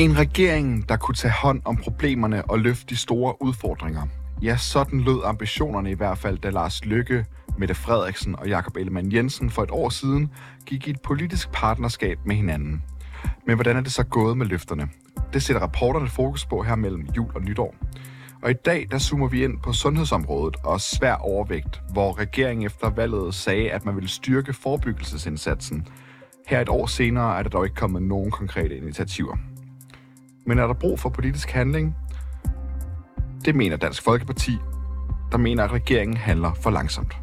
En regering, der kunne tage hånd om problemerne og løfte de store udfordringer. Ja, sådan lød ambitionerne i hvert fald, da Lars Lykke, Mette Frederiksen og Jakob Ellemann Jensen for et år siden gik i et politisk partnerskab med hinanden. Men hvordan er det så gået med løfterne? Det sætter rapporterne fokus på her mellem jul og nytår. Og i dag, der zoomer vi ind på sundhedsområdet og svær overvægt, hvor regeringen efter valget sagde, at man ville styrke forebyggelsesindsatsen. Her et år senere er der dog ikke kommet nogen konkrete initiativer. Men er der brug for politisk handling? Det mener Dansk Folkeparti, der mener, at regeringen handler for langsomt.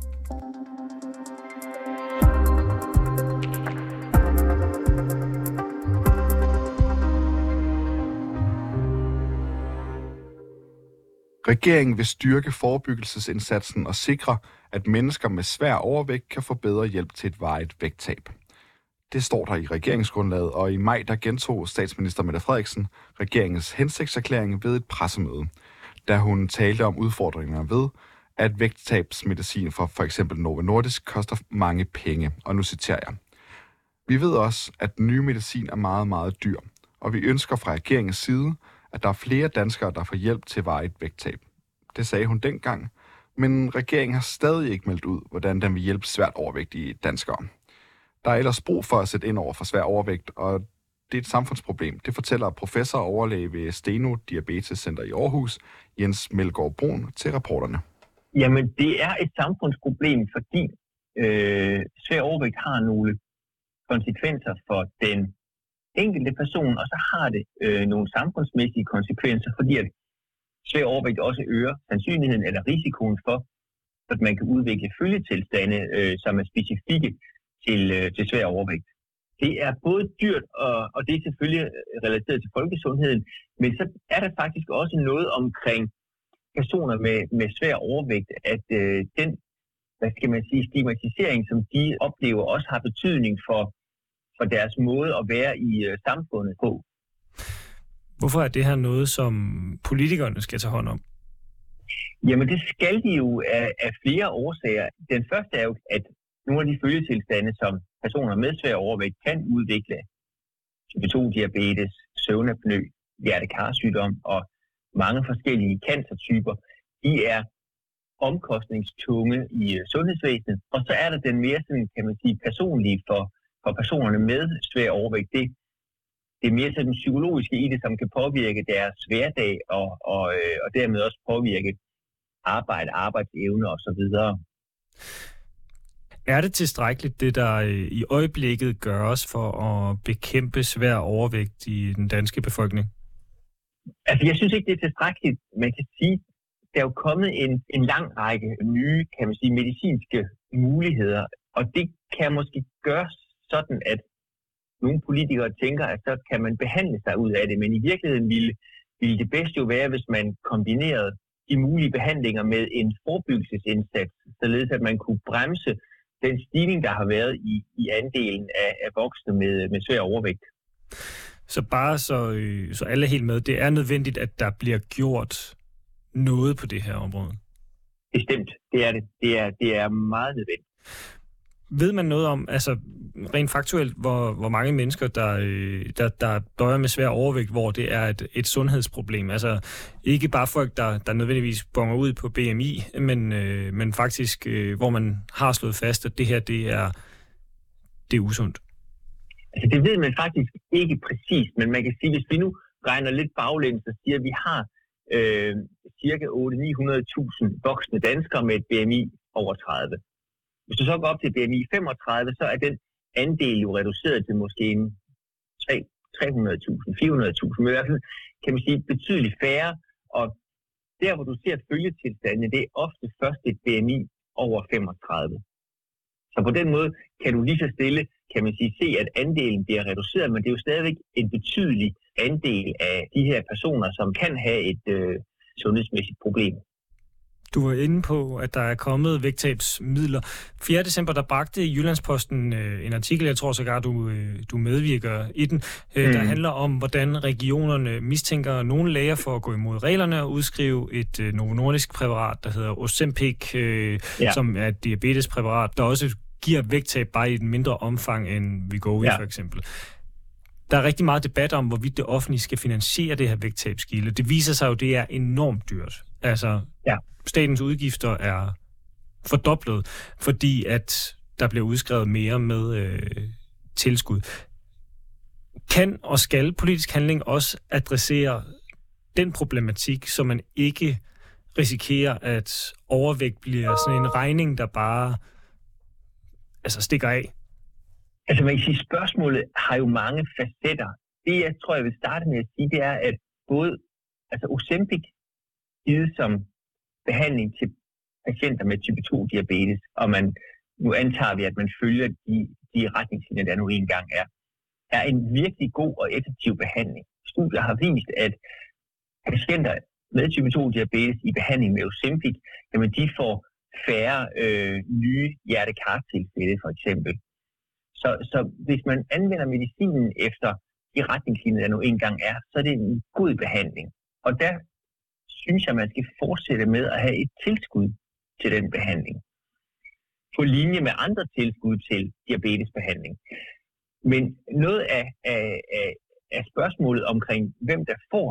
Regeringen vil styrke forebyggelsesindsatsen og sikre, at mennesker med svær overvægt kan få bedre hjælp til et varigt vægttab. Det står der i regeringsgrundlaget, og i maj der gentog statsminister Mette Frederiksen regeringens hensigtserklæring ved et pressemøde, da hun talte om udfordringerne ved, at vægttabsmedicin fra for eksempel Novo Nordisk koster mange penge, og nu citerer jeg. Vi ved også, at den nye medicin er meget, meget dyr, og vi ønsker fra regeringens side, at der er flere danskere, der får hjælp til varigt vægttab. Det sagde hun dengang, men regeringen har stadig ikke meldt ud, hvordan den vil hjælpe svært overvægtige danskere. Der er ellers brug for at sætte ind over for svær overvægt, og det er et samfundsproblem. Det fortæller professor og overlæge ved Steno Diabetes Center i Aarhus, Jens Melgaard Brun, til rapporterne. Jamen, det er et samfundsproblem, fordi øh, svær overvægt har nogle konsekvenser for den enkelte person, og så har det øh, nogle samfundsmæssige konsekvenser, fordi at svær overvægt også øger sandsynligheden eller risikoen for, at man kan udvikle følgetilstande, øh, som er specifikke til, øh, til svær overvægt. Det er både dyrt, og, og det er selvfølgelig relateret til folkesundheden, men så er der faktisk også noget omkring personer med, med svær overvægt, at øh, den hvad skal man sige, stigmatisering, som de oplever, også har betydning for, for deres måde at være i øh, samfundet på. Hvorfor er det her noget, som politikerne skal tage hånd om? Jamen det skal de jo af, af flere årsager. Den første er jo, at nogle af de følgetilstande, som personer med svær overvægt kan udvikle, type 2-diabetes, søvnapnø, hjertekarsygdom og mange forskellige cancertyper, de er omkostningstunge i øh, sundhedsvæsenet. Og så er der den mere sådan, kan man sige, personlige for, for personerne med svær overvægt. Det, det er mere sådan psykologiske i det, som kan påvirke deres hverdag og, og, øh, og dermed også påvirke arbejde, arbejdsevne osv. Er det tilstrækkeligt, det der øh, i øjeblikket gøres for at bekæmpe svær overvægt i den danske befolkning? Altså, jeg synes ikke, det er tilstrækkeligt. Man kan sige, der er jo kommet en, en lang række nye, kan man sige, medicinske muligheder, og det kan måske gøres sådan, at nogle politikere tænker, at så kan man behandle sig ud af det, men i virkeligheden ville, ville det bedste jo være, hvis man kombinerede de mulige behandlinger med en forebyggelsesindsats, således at man kunne bremse den stigning, der har været i, i andelen af, af voksne med, med svær overvægt. Så bare så, øh, så alle er helt med, det er nødvendigt, at der bliver gjort noget på det her område? Bestemt, det er det. Det er, det er meget nødvendigt. Ved man noget om, altså rent faktuelt, hvor, hvor mange mennesker, der, øh, der, der døjer med svær overvægt, hvor det er et, et sundhedsproblem? Altså ikke bare folk, der, der nødvendigvis bonger ud på BMI, men, øh, men faktisk, øh, hvor man har slået fast, at det her, det er, det er usundt. Altså det ved man faktisk ikke præcis, men man kan sige, hvis vi nu regner lidt baglæns og siger, at vi har øh, cirka 800-900.000 voksne danskere med et BMI over 30. Hvis du så går op til BMI 35, så er den andel jo reduceret til måske 300.000, 400.000, men i hvert fald kan man sige betydeligt færre, og der hvor du ser følgetilstandene, det er ofte først et BMI over 35. Så på den måde kan du lige så stille, kan man sige, se, at andelen bliver reduceret, men det er jo stadigvæk en betydelig andel af de her personer, som kan have et øh, sundhedsmæssigt problem. Du var inde på, at der er kommet vægttabsmidler. 4. december, der bragte Jyllandsposten øh, en artikel, jeg tror sågar, du, øh, du medvirker i den, øh, mm. der handler om, hvordan regionerne mistænker nogle læger for at gå imod reglerne og udskrive et øh, Novo Nordisk præparat, der hedder Ozempic, øh, ja. som er et diabetespræparat, der også giver vægttab bare i et mindre omfang end Vigovi ja. for eksempel. der er rigtig meget debat om, hvorvidt det offentlige skal finansiere det her vægttabsgilde. Det viser sig jo, at det er enormt dyrt. Altså, ja statens udgifter er fordoblet, fordi at der bliver udskrevet mere med øh, tilskud. Kan og skal politisk handling også adressere den problematik, så man ikke risikerer, at overvægt bliver sådan en regning, der bare altså stikker af? Altså man kan sige, spørgsmålet har jo mange facetter. Det jeg tror, jeg vil starte med at sige, det er, at både altså Ozempic givet som behandling til patienter med type 2 diabetes, og man, nu antager vi, at man følger de, de retningslinjer, der nu engang er, er en virkelig god og effektiv behandling. Studier har vist, at patienter med type 2 diabetes i behandling med Ozempic, jamen de får færre øh, nye hjertekartilfælde for eksempel. Så, så hvis man anvender medicinen efter de retningslinjer, der nu engang er, så er det en god behandling. Og der synes jeg, man skal fortsætte med at have et tilskud til den behandling. På linje med andre tilskud til diabetesbehandling. Men noget af, af, af, af spørgsmålet omkring, hvem der får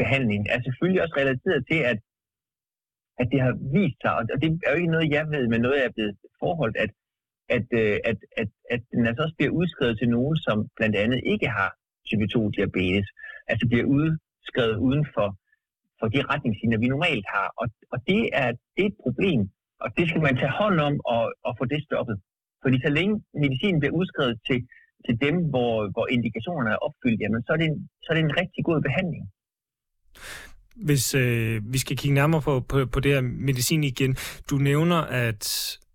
behandling, er selvfølgelig også relateret til, at, at det har vist sig, og det er jo ikke noget, jeg ved, men noget, jeg er blevet forholdt, at, at, øh, at, at, at den altså også bliver udskrevet til nogen, som blandt andet ikke har type 2 diabetes, altså bliver udskrevet uden for, for de retningslinjer, vi normalt har. Og, og det, er, det er et problem, og det skal man tage hånd om og, og få det stoppet. Fordi så længe medicinen bliver udskrevet til, til dem, hvor, hvor indikationerne er opfyldt, jamen, så, er det en, så er det en rigtig god behandling. Hvis øh, vi skal kigge nærmere på, på, på det her medicin igen. Du nævner, at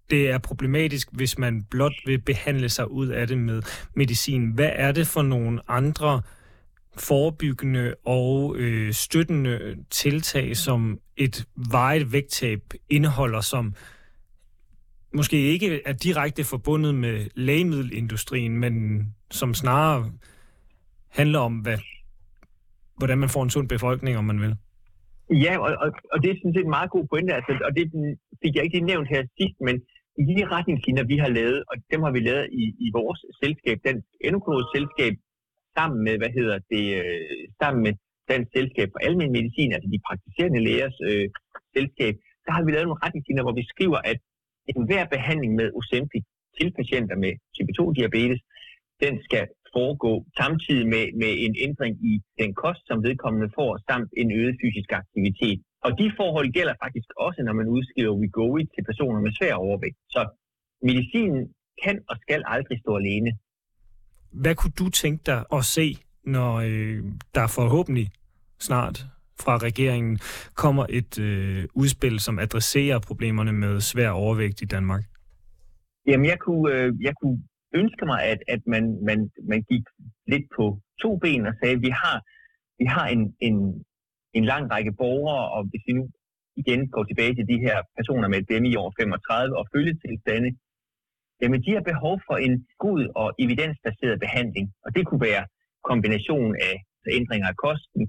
det er problematisk, hvis man blot vil behandle sig ud af det med medicin. Hvad er det for nogle andre forebyggende og øh, støttende tiltag, som et vejet vægttab indeholder, som måske ikke er direkte forbundet med lægemiddelindustrien, men som snarere handler om, hvad, hvordan man får en sund befolkning, om man vil. Ja, og, og, og det er sådan set en meget god pointe, altså, og det fik jeg ikke lige nævnt her sidst, men i de retningslinjer, vi har lavet, og dem har vi lavet i, i vores selskab, den Endokodes selskab, sammen med, hvad hedder det, øh, sammen med Dansk Selskab for Almen Medicin, altså de praktiserende lægers øh, selskab, der har vi lavet nogle retningslinjer, hvor vi skriver, at enhver behandling med Ozempic til patienter med type 2-diabetes, den skal foregå samtidig med, med en ændring i den kost, som vedkommende får, samt en øget fysisk aktivitet. Og de forhold gælder faktisk også, når man udskriver Wegovy til personer med svær overvægt. Så medicinen kan og skal aldrig stå alene. Hvad kunne du tænke dig at se, når øh, der forhåbentlig snart fra regeringen kommer et øh, udspil, som adresserer problemerne med svær overvægt i Danmark? Jamen, jeg kunne, øh, jeg kunne ønske mig, at, at man, man, man gik lidt på to ben og sagde, at vi har, vi har en, en, en lang række borgere, og hvis vi nu igen går tilbage til de her personer med et BMI over 35 og følgetilstande, jamen de har behov for en god og evidensbaseret behandling. Og det kunne være kombination af ændringer af kosten,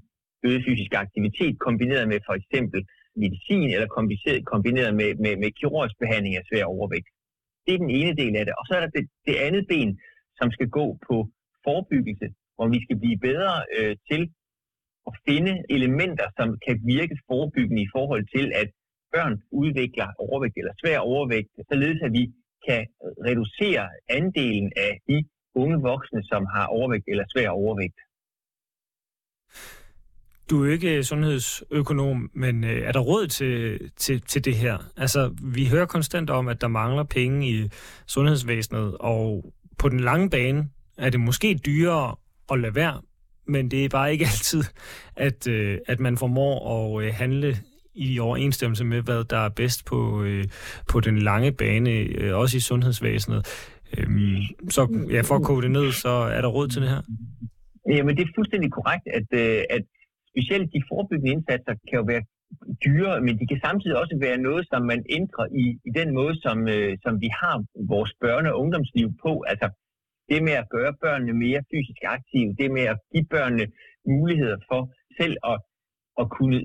øget fysisk aktivitet, kombineret med for eksempel medicin, eller kombineret med, med, med kirurgisk behandling af svær overvægt. Det er den ene del af det. Og så er der det, det andet ben, som skal gå på forebyggelse, hvor vi skal blive bedre øh, til at finde elementer, som kan virke forebyggende i forhold til, at børn udvikler overvægt eller svær overvægt, således at vi kan reducere andelen af de unge voksne, som har overvægt eller svær overvægt. Du er ikke øh, sundhedsøkonom, men øh, er der råd til, til, til det her? Altså, vi hører konstant om, at der mangler penge i sundhedsvæsenet, og på den lange bane er det måske dyrere at lade være, men det er bare ikke altid, at, øh, at man formår at øh, handle i overensstemmelse med, hvad der er bedst på, øh, på den lange bane, øh, også i sundhedsvæsenet. Øhm, så ja, for at koge det ned, så er der råd til det her? Jamen, det er fuldstændig korrekt, at, øh, at specielt de forebyggende indsatser kan jo være dyre, men de kan samtidig også være noget, som man ændrer i, i den måde, som, øh, som vi har vores børne- og ungdomsliv på. Altså det med at gøre børnene mere fysisk aktive, det med at give børnene muligheder for selv at, at kunne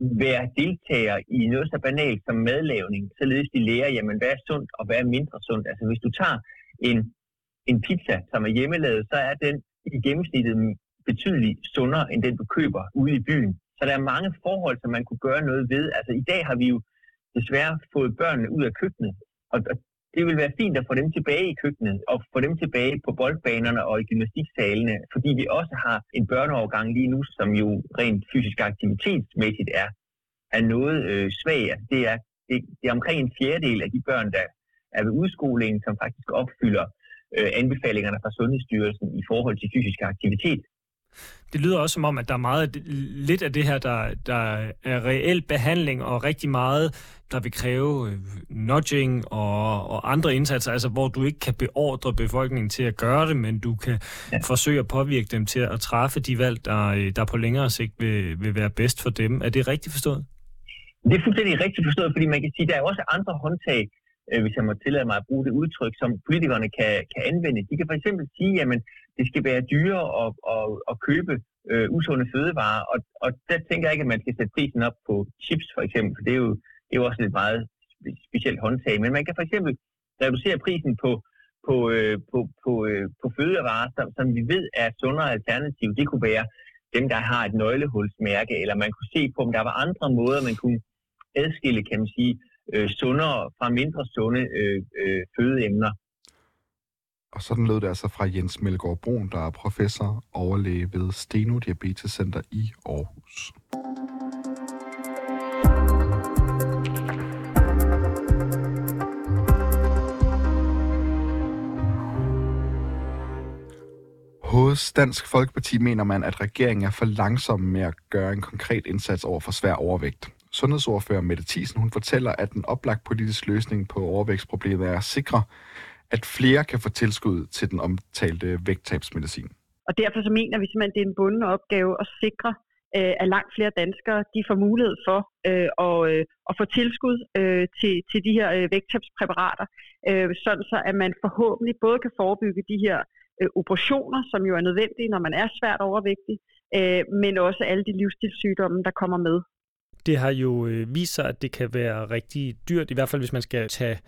være deltager i noget så banalt som madlavning, således de lærer, jamen hvad er sundt og hvad er mindre sundt. Altså hvis du tager en, en pizza, som er hjemmelavet, så er den i gennemsnittet betydeligt sundere, end den du køber ude i byen. Så der er mange forhold, som man kunne gøre noget ved. Altså i dag har vi jo desværre fået børnene ud af køkkenet, og det vil være fint at få dem tilbage i køkkenet, og få dem tilbage på boldbanerne og i gymnastiksalene, fordi vi også har en børneovergang lige nu, som jo rent fysisk aktivitetsmæssigt er, er noget øh, svag. Altså, det, er, det, det er omkring en fjerdedel af de børn, der er ved udskolingen, som faktisk opfylder øh, anbefalingerne fra Sundhedsstyrelsen i forhold til fysisk aktivitet. Det lyder også som om, at der er meget lidt af det her, der, der er reel behandling, og rigtig meget, der vil kræve øh, nudging og, og andre indsatser, altså hvor du ikke kan beordre befolkningen til at gøre det, men du kan ja. forsøge at påvirke dem til at træffe de valg, der, øh, der på længere sigt vil, vil være bedst for dem. Er det rigtigt forstået? Det er fuldstændig rigtigt forstået, fordi man kan sige, at der er også andre håndtag, øh, hvis jeg må tillade mig at bruge det udtryk, som politikerne kan, kan anvende. De kan for eksempel sige, at det skal være dyrere at, at, at købe øh, usunde fødevarer, og, og der tænker jeg ikke, at man skal sætte prisen op på chips for eksempel, for det er jo, det er jo også et meget specielt håndtag. Men man kan for eksempel reducere prisen på, på, øh, på, på, øh, på fødevarer, som, som vi ved er sundere alternativ. Det kunne være dem, der har et nøglehulsmærke, eller man kunne se på, om der var andre måder, man kunne adskille, kan man sige, øh, sundere fra mindre sunde øh, øh, fødeemner. Og sådan lød det altså fra Jens Melgaard Brun, der er professor overlæge ved Steno Diabetes Center i Aarhus. Hos Dansk Folkeparti mener man, at regeringen er for langsom med at gøre en konkret indsats over for svær overvægt. Sundhedsordfører Mette Thiesen, hun fortæller, at den oplagt politisk løsning på overvægtsproblemet er at sikre, at flere kan få tilskud til den omtalte vægttabsmedicin. Og derfor så mener vi simpelthen, at det er en bunden opgave at sikre, øh, at langt flere danskere de får mulighed for øh, at, øh, at få tilskud øh, til, til de her øh, vægttabspræparater, øh, sådan så at man forhåbentlig både kan forebygge de her øh, operationer, som jo er nødvendige, når man er svært overvægtig, øh, men også alle de livsstilssygdomme, der kommer med. Det har jo øh, vist sig, at det kan være rigtig dyrt, i hvert fald hvis man skal tage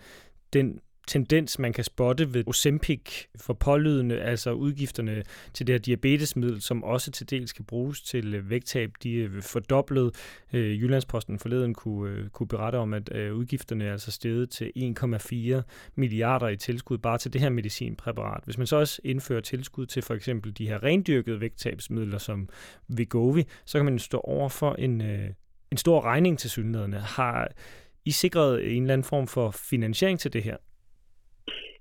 den tendens, man kan spotte ved Ozempic for pålydende, altså udgifterne til det her diabetesmiddel, som også til dels kan bruges til øh, vægttab, de øh, er fordoblet. Øh, Jyllandsposten forleden kunne, øh, kunne berette om, at øh, udgifterne er altså steget til 1,4 milliarder i tilskud bare til det her medicinpræparat. Hvis man så også indfører tilskud til for eksempel de her rendyrkede vægttabsmidler som Vigovi, så kan man stå over for en, en stor regning til synligheden. Har I sikret en eller anden form for finansiering til det her?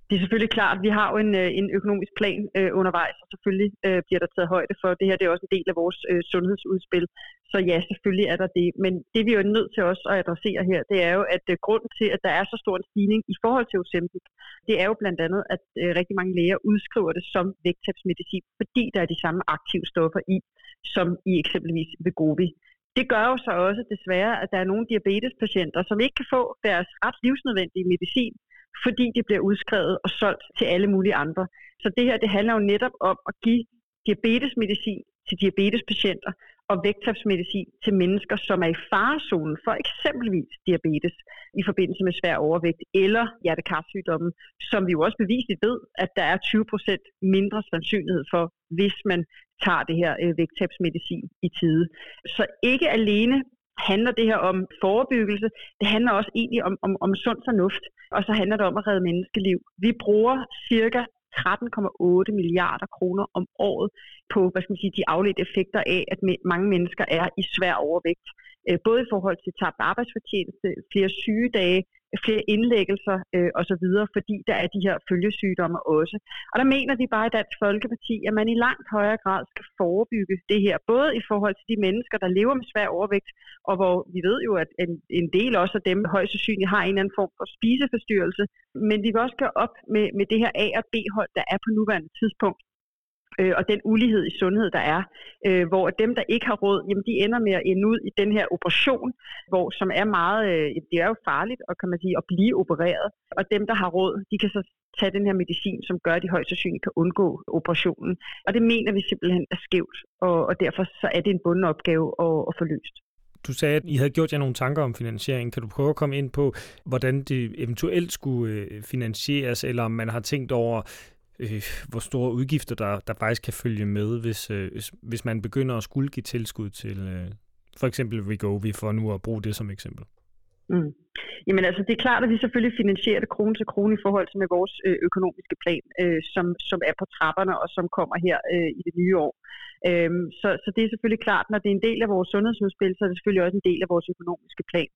Det er selvfølgelig klart, vi har jo en, øh, en økonomisk plan øh, undervejs, og selvfølgelig øh, bliver der taget højde for det her. Det er også en del af vores øh, sundhedsudspil. Så ja, selvfølgelig er der det. Men det vi er jo nødt til også at adressere her, det er jo, at øh, grunden til, at der er så stor en stigning i forhold til Ozempic, det er jo blandt andet, at øh, rigtig mange læger udskriver det som vægttabsmedicin, fordi der er de samme aktive stoffer i, som i eksempelvis Vegovi. Det gør jo så også desværre, at der er nogle diabetespatienter, som ikke kan få deres ret livsnødvendige medicin, fordi det bliver udskrevet og solgt til alle mulige andre. Så det her det handler jo netop om at give diabetesmedicin til diabetespatienter og vægttabsmedicin til mennesker, som er i farezonen for eksempelvis diabetes i forbindelse med svær overvægt eller hjertekarsygdomme, som vi jo også bevisligt ved, at der er 20% mindre sandsynlighed for, hvis man tager det her øh, vægttabsmedicin i tide. Så ikke alene handler det her om forebyggelse, det handler også egentlig om, om, om sund fornuft, og så handler det om at redde menneskeliv. Vi bruger cirka 13,8 milliarder kroner om året på hvad skal man sige, de afledte effekter af, at mange mennesker er i svær overvægt. Øh, både i forhold til tabt arbejdsfortjeneste, flere sygedage, flere indlæggelser øh, osv., fordi der er de her følgesygdomme også. Og der mener de bare i Dansk Folkeparti, at man i langt højere grad skal forebygge det her, både i forhold til de mennesker, der lever med svær overvægt, og hvor vi ved jo, at en, en del også af dem højst sandsynligt har en eller anden form for spiseforstyrrelse, men vi vil også gøre op med, med det her A- og B-hold, der er på nuværende tidspunkt øh, og den ulighed i sundhed, der er, øh, hvor dem, der ikke har råd, jamen, de ender med at ende ud i den her operation, hvor som er meget, øh, det er jo farligt og kan man sige, at blive opereret, og dem, der har råd, de kan så tage den her medicin, som gør, at de højst sandsynligt kan undgå operationen. Og det mener vi simpelthen er skævt, og, og derfor så er det en bunden opgave at, at få løst. Du sagde, at I havde gjort jer nogle tanker om finansiering. Kan du prøve at komme ind på, hvordan det eventuelt skulle øh, finansieres, eller om man har tænkt over øh, hvor store udgifter der, der faktisk kan følge med, hvis, øh, hvis, hvis man begynder at skulle give tilskud til øh, for eksempel Wegovy, for nu at bruge det som eksempel? Mm. Jamen altså, det er klart, at vi selvfølgelig finansierer det krone til krone i forhold til med vores øh, økonomiske plan, øh, som, som er på trapperne og som kommer her øh, i det nye år. Øhm, så, så det er selvfølgelig klart, når det er en del af vores sundhedsudspil, så er det selvfølgelig også en del af vores økonomiske plan.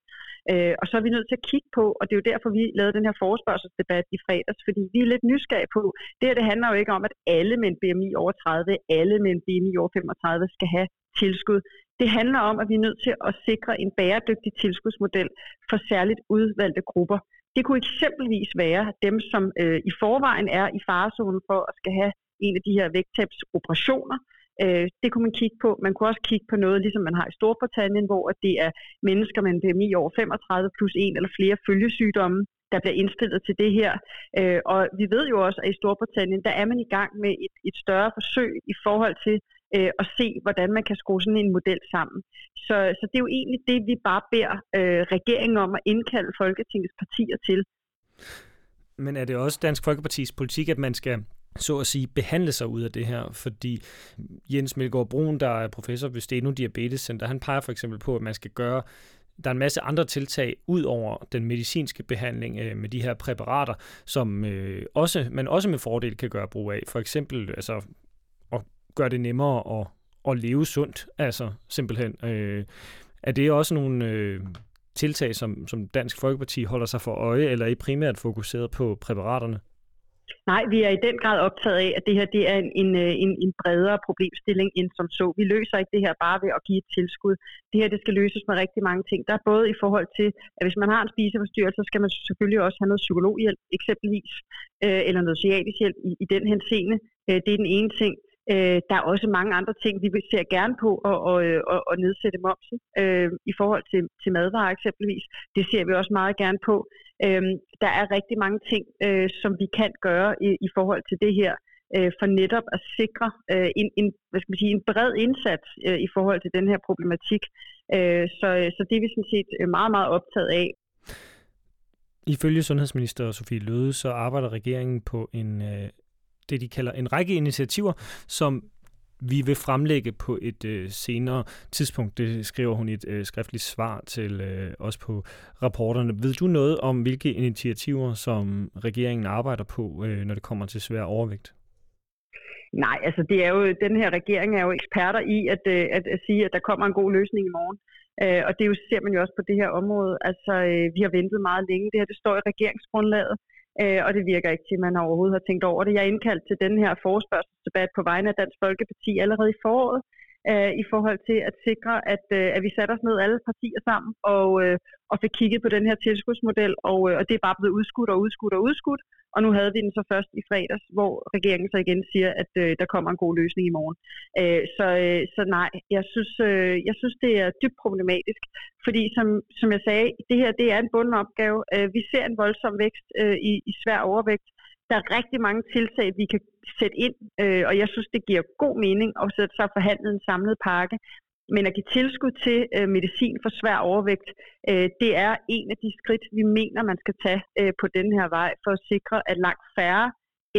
Øh, og så er vi nødt til at kigge på, og det er jo derfor, vi lavede den her forespørgselsdebat i fredags, fordi vi er lidt nysgerrige på, det her det handler jo ikke om, at alle med en BMI over 30, alle med en BMI over 35 skal have tilskud. Det handler om, at vi er nødt til at sikre en bæredygtig tilskudsmodel for særligt udvalgte grupper. Det kunne eksempelvis være dem, som øh, i forvejen er i farezonen for at skal have en af de her vægttabsoperationer. Øh, det kunne man kigge på. Man kunne også kigge på noget, ligesom man har i Storbritannien, hvor det er mennesker med en BMI over 35 plus en eller flere følgesygdomme, der bliver indstillet til det her. Øh, og vi ved jo også, at i Storbritannien, der er man i gang med et, et større forsøg i forhold til øh, og se, hvordan man kan skrue sådan en model sammen. Så, så det er jo egentlig det, vi bare beder øh, regeringen om at indkalde Folketingets partier til. Men er det også Dansk Folkepartis politik, at man skal så at sige, behandle sig ud af det her, fordi Jens Melgaard Brun, der er professor ved Steno Diabetes Center, han peger for eksempel på, at man skal gøre der er en masse andre tiltag ud over den medicinske behandling øh, med de her præparater, som øh, også, man også med fordel kan gøre brug af. For eksempel altså, gør gøre det nemmere at, at leve sundt, altså simpelthen. Øh, er det også nogle øh, tiltag, som, som Dansk Folkeparti holder sig for øje, eller er I primært fokuseret på præparaterne? Nej, vi er i den grad optaget af, at det her det er en, en, øh, en, en bredere problemstilling end som så. Vi løser ikke det her bare ved at give et tilskud. Det her det skal løses med rigtig mange ting. Der er både i forhold til, at hvis man har en spiseforstyrrelse, så skal man selvfølgelig også have noget psykologhjælp eksempelvis, øh, eller noget psykiatrisk hjælp i, i den henseende. Øh, det er den ene ting. Øh, der er også mange andre ting, vi ser gerne på at, at, at, at nedsætte momsen øh, i forhold til, til madvarer eksempelvis. Det ser vi også meget gerne på. Øh, der er rigtig mange ting, øh, som vi kan gøre i, i forhold til det her, øh, for netop at sikre øh, en, en, hvad skal man sige, en bred indsats øh, i forhold til den her problematik. Øh, så, så det er vi sådan set øh, meget, meget optaget af. Ifølge sundhedsminister Sofie Løde, så arbejder regeringen på en, øh, det, de kalder en række initiativer, som vi vil fremlægge på et øh, senere tidspunkt. Det skriver hun i et øh, skriftligt svar til øh, os på rapporterne. Ved du noget om, hvilke initiativer, som regeringen arbejder på, øh, når det kommer til svær overvægt? Nej, altså det er jo, den her regering er jo eksperter i at, øh, at, at sige, at der kommer en god løsning i morgen. Øh, og det jo, ser man jo også på det her område. Altså, øh, vi har ventet meget længe. Det her det står i regeringsgrundlaget øh, og det virker ikke til, at man overhovedet har tænkt over det. Jeg er indkaldt til den her forespørgselsdebat på vegne af Dansk Folkeparti allerede i foråret, øh, i forhold til at sikre, at, øh, at vi satte os ned alle partier sammen og, øh, og fik kigget på den her tilskudsmodel, og, øh, og det er bare blevet udskudt og udskudt og udskudt, og nu havde vi den så først i fredags, hvor regeringen så igen siger, at øh, der kommer en god løsning i morgen. Øh, så, øh, så nej, jeg synes, øh, jeg synes, det er dybt problematisk, fordi som, som jeg sagde, det her det er en bunden opgave. Øh, vi ser en voldsom vækst øh, i, i svær overvægt. Der er rigtig mange tiltag, vi kan sætte ind, øh, og jeg synes, det giver god mening at sætte sig forhandlet en samlet pakke. Men at give tilskud til øh, medicin for svær overvægt, øh, det er en af de skridt, vi mener, man skal tage øh, på den her vej, for at sikre, at langt færre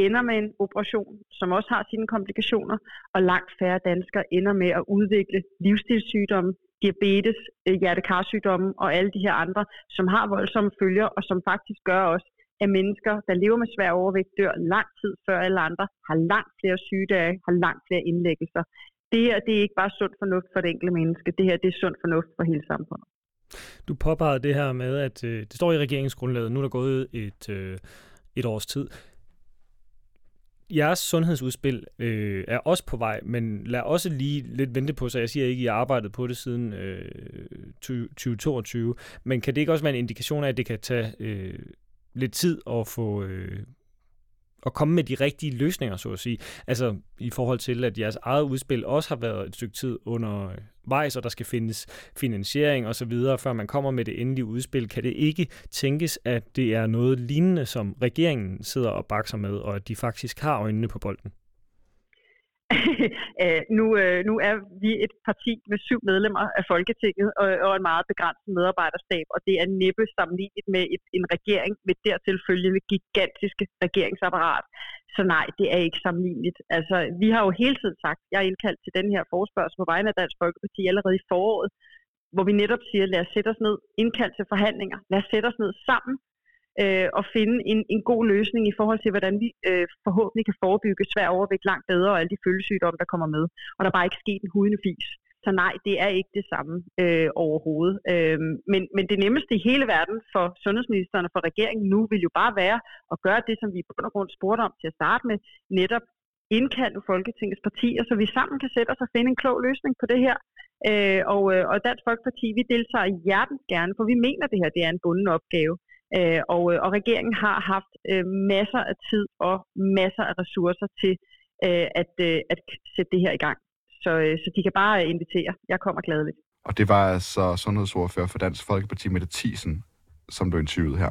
ender med en operation, som også har sine komplikationer, og langt færre danskere ender med at udvikle livsstilssygdomme, diabetes, øh, hjertekarsygdomme og alle de her andre, som har voldsomme følger, og som faktisk gør også, at mennesker, der lever med svær overvægt, dør lang tid før alle andre, har langt flere sygedage, har langt flere indlæggelser det her det er ikke bare sund fornuft for det enkelte menneske, det her det er sund fornuft for hele samfundet. Du påpegede det her med, at øh, det står i regeringsgrundlaget, nu er der gået et, øh, et års tid. Jeres sundhedsudspil øh, er også på vej, men lad også lige lidt vente på sig. Jeg siger ikke, at I har arbejdet på det siden øh, 2022, men kan det ikke også være en indikation af, at det kan tage øh, lidt tid at få øh, at komme med de rigtige løsninger, så at sige. Altså i forhold til, at jeres eget udspil også har været et stykke tid under øh, vejs, og der skal findes finansiering osv., før man kommer med det endelige udspil. Kan det ikke tænkes, at det er noget lignende, som regeringen sidder og bakser med, og at de faktisk har øjnene på bolden? øh, nu, øh, nu er vi et parti med syv medlemmer af Folketinget og, og en meget begrænset medarbejderstab, og det er næppe sammenlignet med et, en regering med dertil følgende gigantiske regeringsapparat. Så nej, det er ikke sammenligneligt. Altså, vi har jo hele tiden sagt, jeg er indkaldt til den her forspørgsel på vegne af Dansk Folkeparti allerede i foråret, hvor vi netop siger, lad os sætte os ned, indkald til forhandlinger, lad os sætte os ned sammen øh, og finde en, en god løsning i forhold til, hvordan vi øh, forhåbentlig kan forebygge svær overvægt langt bedre og alle de følgesygdomme, der kommer med. Og der er bare ikke sket en hudende fis. Så nej, det er ikke det samme øh, overhovedet. Øh, men, men det nemmeste i hele verden for sundhedsministeren og for regeringen nu vil jo bare være at gøre det, som vi i bund og grund spurgte om til at starte med, netop indkalde Folketingets partier, så vi sammen kan sætte os og finde en klog løsning på det her. Øh, og, øh, og Dansk Folkeparti, vi deltager hjertens gerne, for vi mener, det her det er en bunden opgave. Øh, og, øh, og regeringen har haft øh, masser af tid og masser af ressourcer til øh, at, øh, at sætte det her i gang. Så, øh, så de kan bare øh, invitere. Jeg kommer gladeligt. Og det var altså sundhedsordfører for Dansk Folkeparti, Mette Thiesen, som blev interviewet her.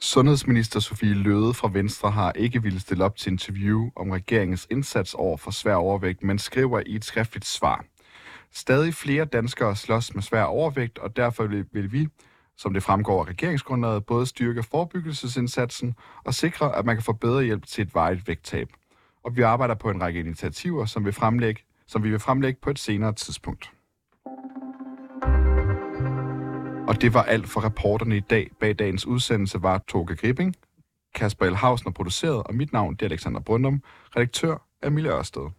Sundhedsminister Sofie Løde fra Venstre har ikke ville stille op til interview om regeringens indsats over for svær overvægt, men skriver i et skriftligt svar. Stadig flere danskere slås med svær overvægt, og derfor vil vi, som det fremgår af regeringsgrundlaget, både styrke forebyggelsesindsatsen og sikre, at man kan få bedre hjælp til et vejet vægttab. Og vi arbejder på en række initiativer, som vi, fremlægge, som vi vil fremlægge på et senere tidspunkt. Og det var alt for reporterne i dag. Bag dagens udsendelse var Toge Gripping, Kasper Elhausen Hausner produceret, og mit navn det er Alexander Brøndum, redaktør Emilie Ørsted.